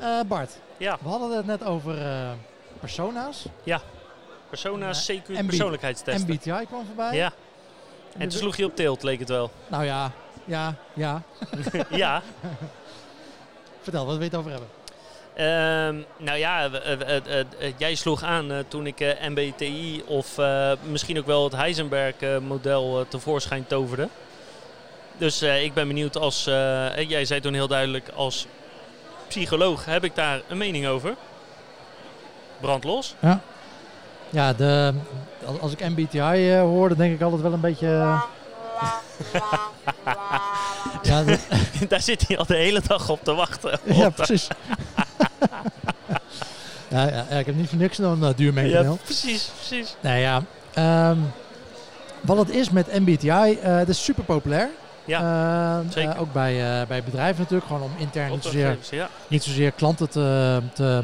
Eh, Bart, Ja, we hadden het net over eh, persona's. persona's, Eh, CQ, MB persoonlijkheidstesten. MBTI kwam voorbij. Ja, en toen sloeg je op teelt, leek het wel. Nou ja, ja, ja. ja, Vertel, wat wil je het over hebben? Ehm, nou ja, eh, jij sloeg aan toen ik eh, MBTI of misschien ook wel het Heisenberg-model tevoorschijn toverde. Dus ik ben benieuwd als, jij zei toen heel duidelijk, als psycholoog heb ik daar een mening over. Brand los. Ja, de, als- ik MBTI eh, hoor, dan denk ik altijd wel een beetje... eh, ja, daar zit hij al de hele dag op te wachten. ja, precies. ja, ja, ja, ik heb niet voor niks een uh, duur Ja, precies, precies. Nou ja, ehm, wat het is met MBTI, eh het is super populair. Ja, Eh, zeker. eh, ook bij, eh, bij bedrijven natuurlijk, gewoon om intern niet zozeer, Opdrachtgevers, ja. niet zozeer klanten te, te,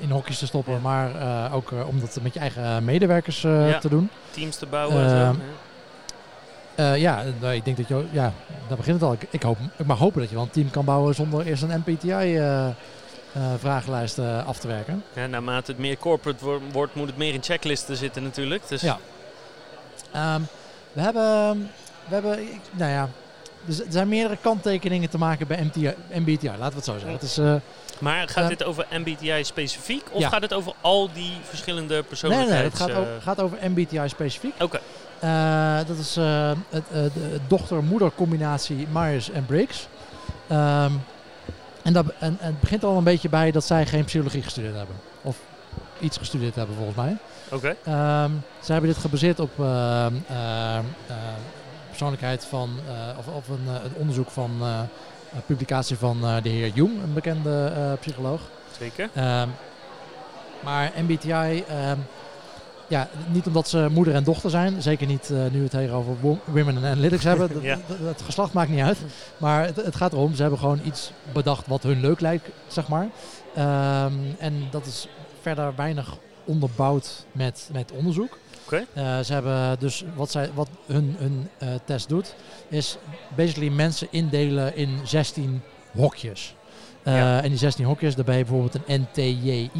in hokjes te stoppen, Ja. maar ook om dat met je eigen medewerkers Ja. te doen. Teams te bouwen en zo. Ehm, Ja. Nou, ik denk dat je, ja, daar begint het al. Ik, ik, hoop, ik mag hopen dat je wel een team kan bouwen zonder eerst een MBTI-vragenlijst eh, af te werken. Ja, naarmate het meer corporate wo- wordt, moet het meer in checklisten zitten natuurlijk. Dus Ja. Ehm, we hebben, we hebben, nou ja, er zijn meerdere kanttekeningen te maken bij MTI, MBTI, laten we het zo zeggen. Het is, eh, Maar gaat Eh, dit over MBTI specifiek of ja. gaat het over al die verschillende nee, nee, nee, het gaat, eh, over, gaat over MBTI specifiek. Oké, dat is het, de dochter-moeder combinatie Myers en Briggs. Ehm, en, dat, en, en het begint al een beetje bij dat zij geen psychologie gestudeerd hebben. Of iets gestudeerd hebben volgens mij. oké. Ehm, ze hebben dit gebaseerd op ehm, ehm, eh, persoonlijkheid van, eh, of, of een, eh, een onderzoek van eh, een publicatie van de heer Jung, een bekende psycholoog. Zeker. Ehm, maar MBTI, ehm, ja, niet omdat ze moeder en dochter zijn, zeker niet nu we het hier over wo- women en analytics hebben. Dat- Ja. dat- Het geslacht maakt niet uit. Maar het, het gaat erom, ze hebben gewoon iets bedacht wat hun leuk lijkt, zeg maar. Ehm, en dat is verder weinig onderbouwd met, met onderzoek. Oké. Eh, ze hebben dus wat, zij, wat hun, hun eh, test doet, is basically mensen indelen in 16 hokjes. Eh, Ja. En die 16 hokjes, daarbij bijvoorbeeld een NTJI.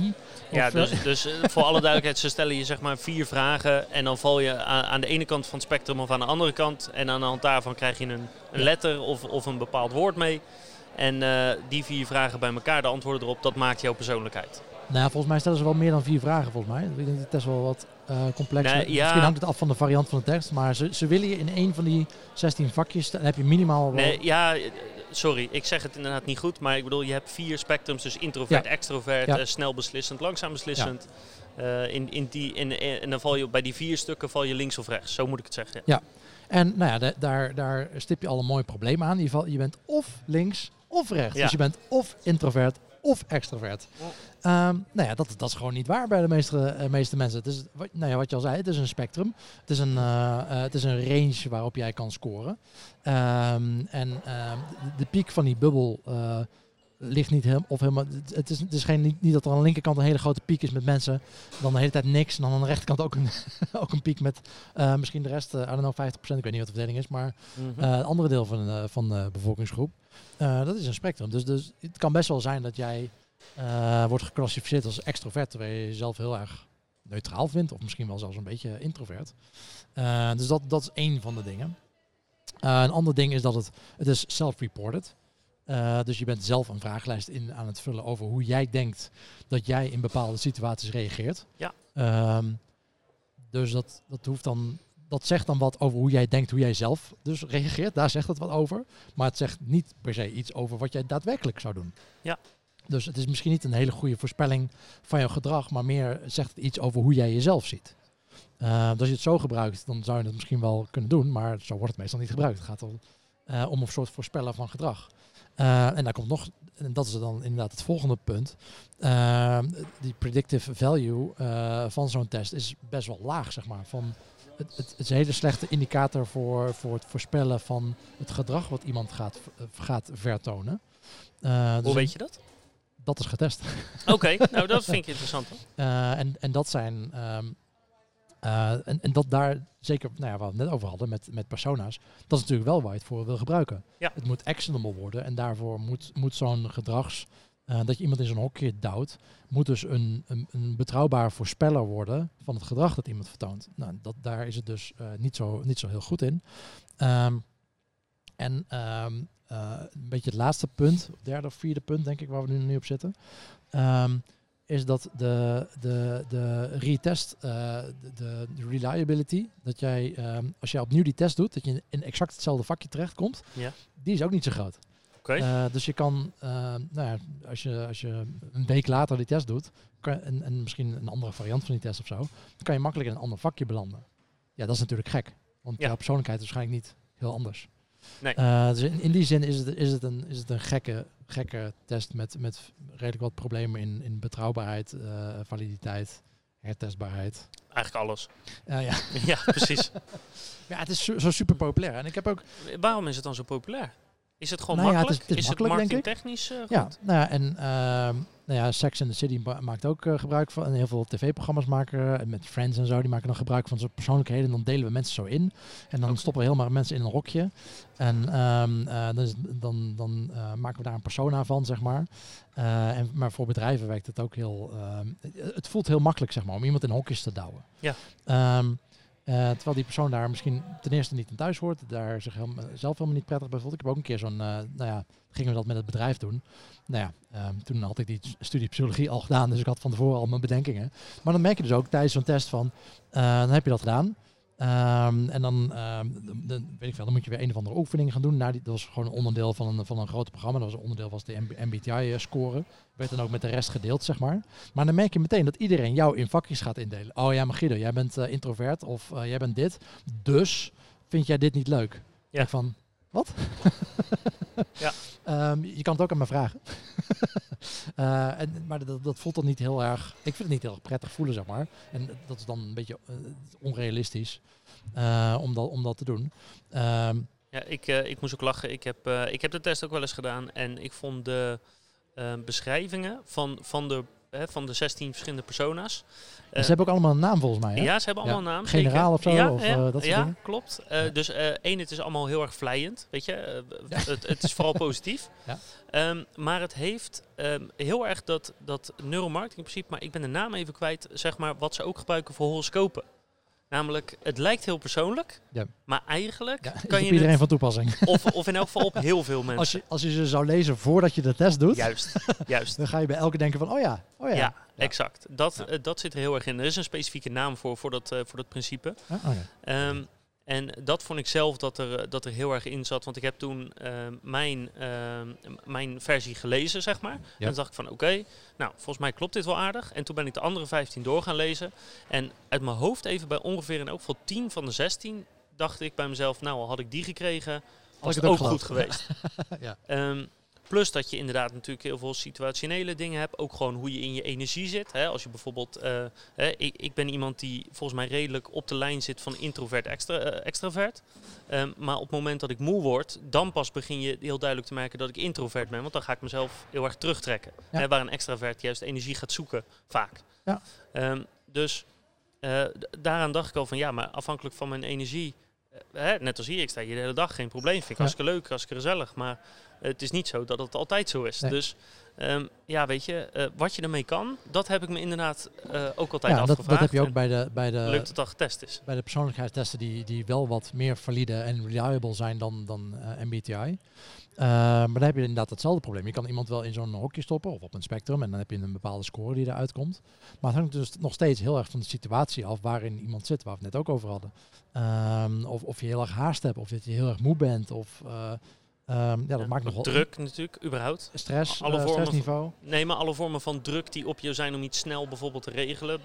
Ja, dus, dus voor alle duidelijkheid, ze stellen je zeg maar vier vragen en dan val je aan, aan de ene kant van het spectrum of aan de andere kant. En aan de hand daarvan krijg je een, een letter of, of een bepaald woord mee. En die vier vragen bij elkaar, de antwoorden erop, dat maakt jouw persoonlijkheid. nou, ja, volgens mij stellen ze wel meer dan vier vragen, volgens mij. Ik denk dat de test wel wat complex Nee, ja. Misschien hangt het af van de variant van de tekst. Maar ze, ze willen je in één van die 16 vakjes, dan heb je minimaal wel... Nee, ja, eh, sorry, ik zeg het inderdaad niet goed, maar ik bedoel, je hebt vier spectrums, dus introvert, Ja. extrovert, Ja. eh, snel beslissend, langzaam beslissend. Eh, in, in die, in, in- en dan val je bij die vier stukken val je links of rechts, zo moet ik het zeggen. Ja. En nou ja, da- daar, daar stip je al een mooi probleem aan. Ieder geval, je bent of links of rechts. Ja. Dus je bent of introvert of extrovert. Ja. Ehm, nou ja, dat, dat is gewoon niet waar bij de meeste, eh, meeste mensen. Het is, wat, nou ja, wat je al zei, het is een spectrum. Het is een, eh, eh, het is een range waarop jij kan scoren. Ehm, en ehm, de, piek van die bubbel ligt niet helemaal... Of helemaal het, is, het is geen, niet, niet dat er aan de linkerkant een hele grote piek is met mensen. Dan de hele tijd niks. En dan aan de rechterkant ook een, ook een piek met eh, misschien de rest, eh I don't know, 50%. Ik weet niet wat de verdeling is. Maar Mhm. eh, het andere deel van, de van de bevolkingsgroep. dat is een spectrum. Dus, dus het kan best wel zijn dat jij wordt geclassificeerd als extrovert. Terwijl je jezelf heel erg neutraal vindt. Of misschien wel zelfs een beetje introvert. Dus dat, dat is één van de dingen. Een ander ding is dat het, het is self-reported. Eh, dus je bent zelf een vragenlijst in aan het vullen over hoe jij denkt dat jij in bepaalde situaties reageert. Ja. Ehm, dus dat, dat hoeft dan. Dat zegt dan wat over hoe jij denkt, hoe jij zelf dus reageert. Daar zegt het wat over. Maar het zegt niet per se iets over wat jij daadwerkelijk zou doen. Ja. Dus het is misschien niet een hele goede voorspelling van jouw gedrag, maar meer zegt het iets over hoe jij jezelf ziet. Eh, dus als je het zo gebruikt, dan zou je het misschien wel kunnen doen, maar zo wordt het meestal niet gebruikt. Het gaat al, eh, om een soort voorspellen van gedrag. Eh, en daar komt nog, en dat is dan inderdaad het volgende punt. Eh, die predictive value eh, van zo'n test is best wel laag, zeg maar. Van, het, het, het is een hele slechte indicator voor, voor het voorspellen van het gedrag wat iemand gaat, gaat vertonen. Eh, dus Hoe weet je dat? Dat is getest. Oké, nou dat vind ik interessant. Eh, en, en dat zijn. ehm, Uh, en, en dat daar, zeker nou ja, wat we het net over hadden met, met persona's, dat is natuurlijk wel waar je het voor wil gebruiken. Ja. Het moet actionable worden en daarvoor moet, moet zo'n gedrags, uh, dat je iemand in zo'n hokje duwt, moet dus een, een, een, betrouwbaar voorspeller worden van het gedrag dat iemand vertoont. Nou, dat, daar is het dus uh, niet, zo, niet zo heel goed in. Um, en um, een beetje het laatste punt, derde of vierde punt denk ik, waar we nu, nu op zitten. Um, is dat de, de, de retest, uh, de, de, reliability, dat jij um, als jij opnieuw die test doet, dat je in exact hetzelfde vakje terechtkomt, ja. die is ook niet zo groot. Okay. Uh, dus je kan, uh, nou ja, als je, als je een week later die test doet, kan, en, en misschien een andere variant van die test of zo, dan kan je makkelijk in een ander vakje belanden. Ja, dat is natuurlijk gek, want Ja. jouw persoonlijkheid is waarschijnlijk niet heel anders. Nee. Dus in, in die zin is het, is het een, is het een gekke, gekke test met, met redelijk wat problemen in, in betrouwbaarheid, uh, validiteit, hertestbaarheid. Eigenlijk alles. Uh, ja. ja, precies. ja, het is zo, zo super populair. En ik heb ook. Waarom is het dan zo populair? Is het gewoon Nou ja, het makkelijk? is- het is makkelijk, marketingtechnisch uh, goed? Ja, nou ja, en ehm nou ja, Sex and the City ma- maakt ook eh, gebruik van. En heel veel tv-programma's maken. En met Friends en zo, die maken dan gebruik van zo'n persoonlijkheden. En dan delen we mensen zo in. En dan stoppen we helemaal mensen in een hokje. En eh, dan, dan, dan eh, maken we daar een persona van, zeg maar. Eh, en, maar voor bedrijven werkt het ook heel. ehm, het voelt heel makkelijk, zeg maar, om iemand in hokjes te douwen. Ja. Ehm, eh, terwijl die persoon daar misschien ten eerste niet in thuis hoort, daar zich helemaal, zelf helemaal niet prettig bij voelt. Ik heb ook een keer zo'n, eh, nou ja, gingen we dat met het bedrijf doen. Nou ja, ehm, toen had ik die studie psychologie al gedaan, dus ik had van tevoren al mijn bedenkingen. Maar dan merk je dus ook tijdens zo'n test van, eh, dan heb je dat gedaan. Ehm, en dan, ehm, dan, weet ik veel, dan moet je weer een of andere oefening gaan doen. Nou, die, dat was gewoon een onderdeel van een, van een groot programma. Dat was een onderdeel was de MBTI-score. Werd dan ook met de rest gedeeld, zeg maar. Maar dan merk je meteen dat iedereen jou in vakjes gaat indelen. Oh ja, maar Guido, jij bent eh, introvert of eh, jij bent dit. Dus vind jij dit niet leuk? Ja. Van, wat? Ja. Ehm, je kan het ook aan me vragen. Eh, en, maar dat, dat voelt dan niet heel erg... Ik vind het niet heel erg prettig voelen, zeg maar. En dat is dan een beetje eh, onrealistisch eh, om, dat, om dat te doen. Ehm, Ja, ik, ik moest ook lachen. Ik heb, ik heb de test ook wel eens gedaan. En ik vond de beschrijvingen van, van, de, hè, van de 16 verschillende persona's. ze hebben ook allemaal een naam volgens mij, hè? Ja, ze hebben allemaal Ja. een naam. Generaal of zo, Ja, of, ja, eh, dat ja dingen? klopt. Eh. Dus eh, één, het is allemaal heel erg vlijend. Weet je, Eh, Ja. het, het is vooral positief. Ja. Ehm, maar het heeft ehm, heel erg dat, dat neuromarketing principe, maar ik ben de naam even kwijt, zeg maar, wat ze ook gebruiken voor horoscopen. Namelijk, het lijkt heel persoonlijk, Ja. maar eigenlijk Ja, kan je iedereen het, van toepassing. of, of in elk geval op heel veel mensen. Als je, als je ze zou lezen voordat je de test doet, Juist, juist. dan ga je bij elke denken van, oh ja, oh ja. Ja, exact. Dat, Ja. eh, dat zit er heel erg in. Er is een specifieke naam voor, voor, dat, eh, voor dat principe. Ah, oh ja. En dat vond ik zelf dat er, eh, dat er heel erg in zat. Want ik heb toen ehm, mijn, ehm, mijn versie gelezen, zeg maar. En toen dacht ik van oké, nou volgens mij klopt dit wel aardig. En toen ben ik de andere 15 door gaan lezen. En uit mijn hoofd even bij ongeveer in elk geval 10 van de 16 dacht ik bij mezelf, nou al had ik die gekregen, was ik het ook ook goed geweest. ja. Ehm, plus dat je inderdaad natuurlijk heel veel situationele dingen hebt. Ook gewoon hoe je in je energie zit. Hè? Als je bijvoorbeeld... eh, hè, ik, ik ben iemand die volgens mij redelijk op de lijn zit van introvert extra, eh, extravert. Ehm, maar op het moment dat ik moe word, dan pas begin je heel duidelijk te merken dat ik introvert ben. Want dan ga ik mezelf heel erg terugtrekken. Ja. Hè, waar een extravert juist energie gaat zoeken, vaak. Ja. Ehm, dus eh, daaraan dacht ik al van ja, maar afhankelijk van mijn energie... Hè, net als hier, ik sta hier de hele dag, geen probleem. Vind ik Ja. hartstikke leuk, hartstikke gezellig. Maar het is niet zo dat het altijd zo is. Nee. Dus ehm, ja, weet je, eh, wat je ermee kan, dat heb ik me inderdaad eh, ook altijd Ja, dat, afgevraagd. dat heb je ook En bij de, bij de, Leuk dat het al getest is. bij de persoonlijkheidstesten die, die wel wat meer valide en reliable zijn dan, dan eh, MBTI. Maar dan heb je inderdaad hetzelfde probleem. Je kan iemand wel in zo'n hokje stoppen of op een spectrum en dan heb je een bepaalde score die eruit komt. Maar het hangt dus nog steeds heel erg van de situatie af waarin iemand zit, waar we het net ook over hadden. Ehm, of, of je heel erg haast hebt, of dat je heel erg moe bent, of eh, ehm, ja, dat Ja, maakt nog wel Druk natuurlijk, überhaupt. stress, Alle eh, vormen van- stressniveau. Nee, maar alle vormen van druk die op je zijn om iets snel bijvoorbeeld te regelen,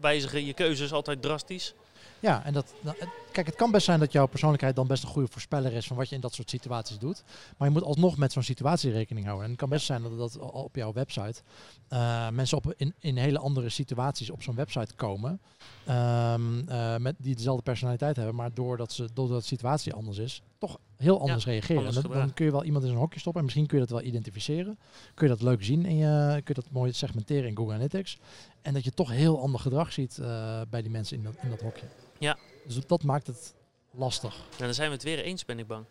wijzigen je keuzes altijd drastisch. Ja, en dat, nou, kijk, het kan best zijn dat jouw persoonlijkheid dan best een goede voorspeller is van wat je in dat soort situaties doet. Maar je moet alsnog met zo'n situatie rekening houden. En het kan best zijn dat, dat op jouw website eh, mensen op, in, in hele andere situaties op zo'n website komen. Ehm, eh, met, die dezelfde personaliteit hebben, maar doordat, ze, doordat de situatie anders is, toch heel anders reageren. anders En dan, kun je wel iemand in een hokje stoppen en misschien kun je dat wel identificeren. Kun je dat leuk zien en je kun je dat mooi segmenteren in Google Analytics. En dat je toch heel ander gedrag ziet eh, bij die mensen in dat, in dat hokje. Ja. Dus dat maakt het lastig. Nou, dan zijn we het weer eens, ben ik bang.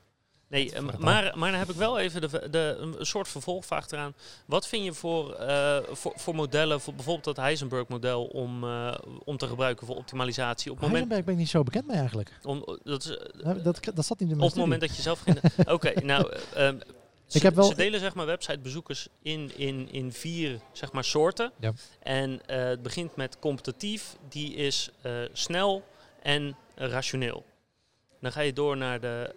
Nee, eh, het maar, maar dan heb ik wel even de, de, een soort vervolgvraag eraan. Wat vind je voor, eh, voor, voor modellen, voor bijvoorbeeld dat Heisenberg-model, om, eh, om te gebruiken voor optimalisatie? Op moment, Heisenberg ben ik niet zo bekend mee eigenlijk. om, dat is, Dat, dat, dat zat niet in mijn op het moment dat je zelf geen... Oké, nou... eh, ehm, ze, heb wel- ze delen zeg maar websitebezoekers in, in, in vier zeg maar, soorten. Ja. En eh, het begint met competitief, die is snel en rationeel. Dan ga je door naar de,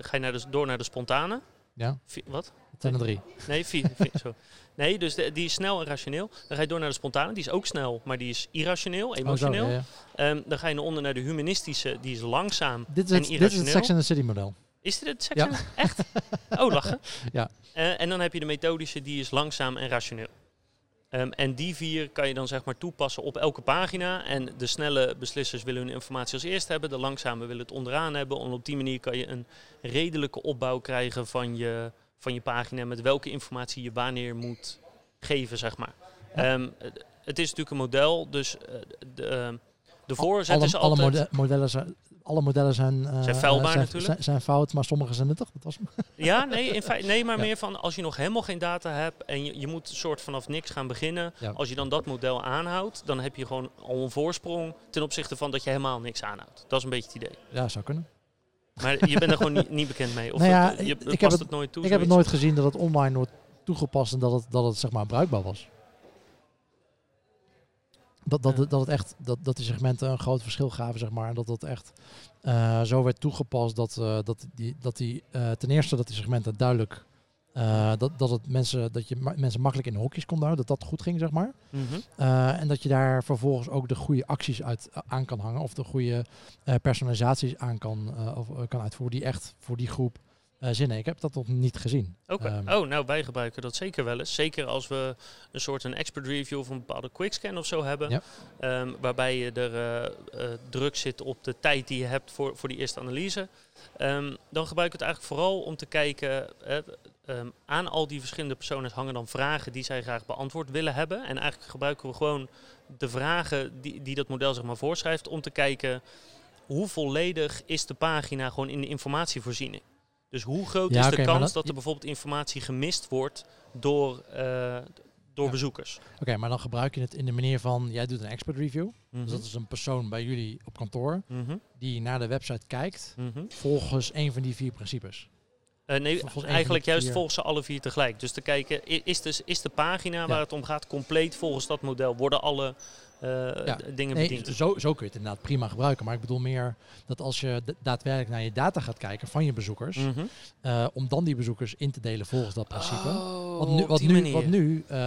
ga je naar de, door naar de spontane. Ja, wat? het zijn er drie. Nee, vier, vier, zo. nee dus de- die is snel en rationeel. Dan ga je door naar de spontane, die is ook snel, maar die is irrationeel, Oh, zo, emotioneel. ja, ja. Ehm, dan ga je naar onder naar de humanistische, die is langzaam Dit, is en het, dit is het irrationeel. Sex and the City model. Is dit het section? Echt? Oh, lachen. Ja. Eh, en dan heb je de methodische, die is langzaam en rationeel. Ehm, en die vier kan je dan zeg maar toepassen op elke pagina. En de snelle beslissers willen hun informatie als eerst hebben. De langzame willen het onderaan hebben. En op die manier kan je een redelijke opbouw krijgen van je, van je pagina. Met welke informatie je wanneer moet geven, zeg maar. Ja. Ehm, het- is natuurlijk een model, dus eh, de, ehm, de voorzet alle, is alle altijd... mode- modellen zijn, alle modellen zijn, eh, Zijn vuilbaar eh, zijn, natuurlijk. Zijn, zijn fout, maar sommige zijn nuttig. Dat was hem. Ja, nee, in feite, nee maar Ja. meer van als je nog helemaal geen data hebt en je, je moet een soort vanaf niks gaan beginnen. Ja. Als je dan dat model aanhoudt, dan heb je gewoon al een voorsprong ten opzichte van dat je helemaal niks aanhoudt. Dat is een beetje het idee. Ja, zou kunnen. Maar je bent er gewoon niet, niet bekend mee. Of Nou ja, het, je ik- past heb het, het- nooit toe. ik heb het nooit gezien dat het online wordt toegepast en dat het, dat het zeg maar bruikbaar was. Dat, dat, dat, het echt, dat, dat die segmenten een groot verschil gaven, zeg maar. En dat dat echt eh, zo werd toegepast dat, eh, dat die, dat die eh, ten eerste dat die segmenten duidelijk, dat, dat, het mensen, dat je ma- mensen makkelijk in hokjes kon houden, dat dat goed ging, zeg maar. Mhm. En dat je daar vervolgens ook de goede acties uit, aan kan hangen. Of de goede personalisaties aan kan, of, kan uitvoeren. Die echt voor die groep eh zinnen. Ik heb dat nog niet gezien. Oké. Ehm, oh, nou wij gebruiken dat zeker wel eens. Zeker als we een soort een expert review of een bepaalde quickscan of zo hebben. Ja. Ehm, waarbij je er eh, eh, druk zit op de tijd die je hebt voor, voor die eerste analyse. Ehm, dan gebruik ik het eigenlijk vooral om te kijken. aan al die verschillende personen hangen dan vragen die zij graag beantwoord willen hebben. En eigenlijk gebruiken we gewoon de vragen die, die dat model zeg maar voorschrijft om te kijken hoe volledig is de pagina gewoon in de informatievoorziening. Dus hoe groot Ja, is de kans dat- dat er bijvoorbeeld informatie gemist wordt door, eh, door Ja. bezoekers? Oké, maar dan gebruik je het in de manier van, jij doet een expert review. Mhm. Dus dat is een persoon bij jullie op kantoor Mhm. die naar de website kijkt Mhm. volgens een van die vier principes. Eh, nee, eigenlijk juist vier. volgens ze alle vier tegelijk. Dus te kijken, is de, is de pagina Ja. waar het om gaat compleet volgens dat model? Worden alle Ja. d- dingen Nee, bediend? zo, zo kun je het inderdaad prima gebruiken. Maar ik bedoel meer dat als je da- daadwerkelijk naar je data gaat kijken van je bezoekers, Mhm. eh, om dan die bezoekers in te delen volgens dat principe. Oh, Want nu, wat nu, wat nu, eh,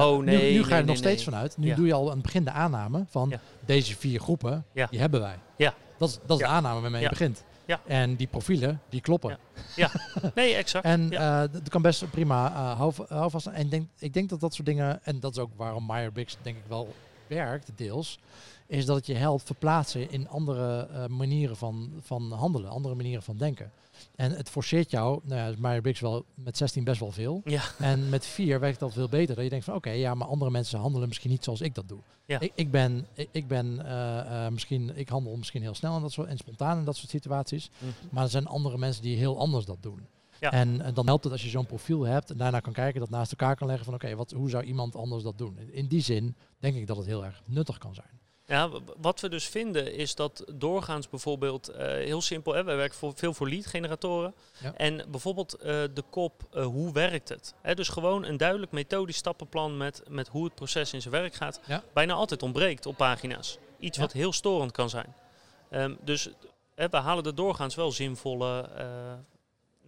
Oh, nu, nee, nu ga je nee, er nog steeds vanuit. Nu Ja. doe je al aan het begin de aanname van Ja. deze vier groepen, die hebben wij. Ja. Dat is, dat is de aanname waarmee je begint. Ja. En die profielen, die kloppen. Ja. Nee, exact. En Ja. eh, dat kan best prima uh, hou, hou vast. En ik denk, ik denk dat dat soort dingen, en dat is ook waarom Meyerbriggs denk ik wel werkt, deels, is dat het je helpt verplaatsen in andere eh, manieren van, van handelen, andere manieren van denken. En het forceert jou, nou ja, is Meyerbriggs wel met 16 best wel veel. Ja. En met 4 werkt dat veel beter. Dat je denkt van oké, ja, maar andere mensen handelen misschien niet zoals ik dat doe. Ja. Ik, ik ben, ik, ik ben eh, eh, misschien, ik handel misschien heel snel en, dat soort, en spontaan in dat soort situaties. Mhm. Maar er zijn andere mensen die heel anders dat doen. Ja. En, eh, dan helpt het als je zo'n profiel hebt en daarna kan kijken, dat naast elkaar kan leggen van oké, wat hoe zou iemand anders dat doen? In die zin denk ik dat het heel erg nuttig kan zijn. Ja, wat we dus vinden is dat doorgaans bijvoorbeeld, eh, heel simpel, hè, wij werken voor, veel voor lead generatoren. Ja. En bijvoorbeeld eh, de kop, hoe werkt het? Hè, dus gewoon een duidelijk methodisch stappenplan met, met hoe het proces in zijn werk gaat. Ja. Bijna altijd ontbreekt op pagina's. Iets Ja. wat heel storend kan zijn. Ehm, dus hè, we halen er doorgaans wel zinvolle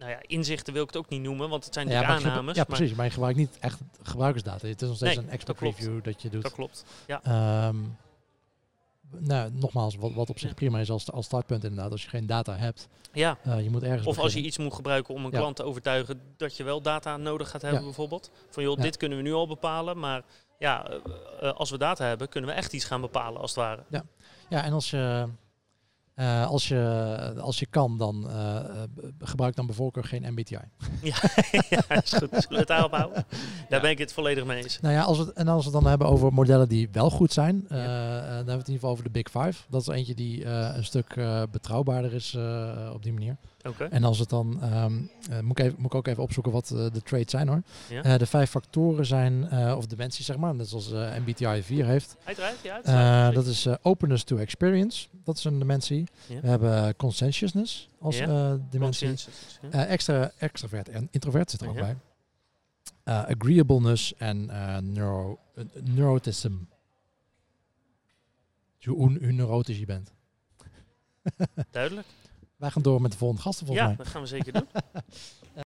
nou ja, inzichten, wil ik het ook niet noemen, want het zijn Ja, aannames. ja, precies. Maar je gebruikt niet echt gebruikersdata. Het is nog steeds Nee, een expert dat klopt. review dat je doet. dat klopt. Ja. Ehm, nou, nogmaals, wat, wat op zich prima is als, als startpunt inderdaad. Als je geen data hebt, ja. eh, je moet ergens Of als je iets moet gebruiken om een Ja. klant te overtuigen dat je wel data nodig gaat hebben, Ja. bijvoorbeeld. Van joh, Ja. dit kunnen we nu al bepalen, maar ja, eh, eh, als we data hebben, kunnen we echt iets gaan bepalen, als het ware. Ja, en als je... Eh, als, je, als je kan, dan eh, eh, gebruik dan bij voorkeur geen MBTI. ja, is goed. Zullen we het daarop houden? Daar ben ik het volledig mee eens. Nou ja, als we, het- en als we het dan hebben over modellen die wel goed zijn, Ja. dan hebben we het in ieder geval over de Big Five. Dat is eentje die een stuk betrouwbaarder is op die manier. En als het dan, ehm, eh, moet, ik even, moet ik ook even opzoeken wat eh, de traits zijn hoor. Ja. Eh, de vijf factoren zijn, of dimensies zeg maar, net zoals MBTI 4 heeft. Uiteraard, ja. Uiteraard. dat is openness to experience, dat is een dimensie. Ja. We hebben conscientiousness als dimensie. Extra, extravert en introvert zit er ook bij. Agreeableness en neuro, neuroticism. Dus hoe, hoe neurotisch je bent. Duidelijk. Wij gaan door met de volgende gasten volgens Ja, mij. dat gaan we zeker doen.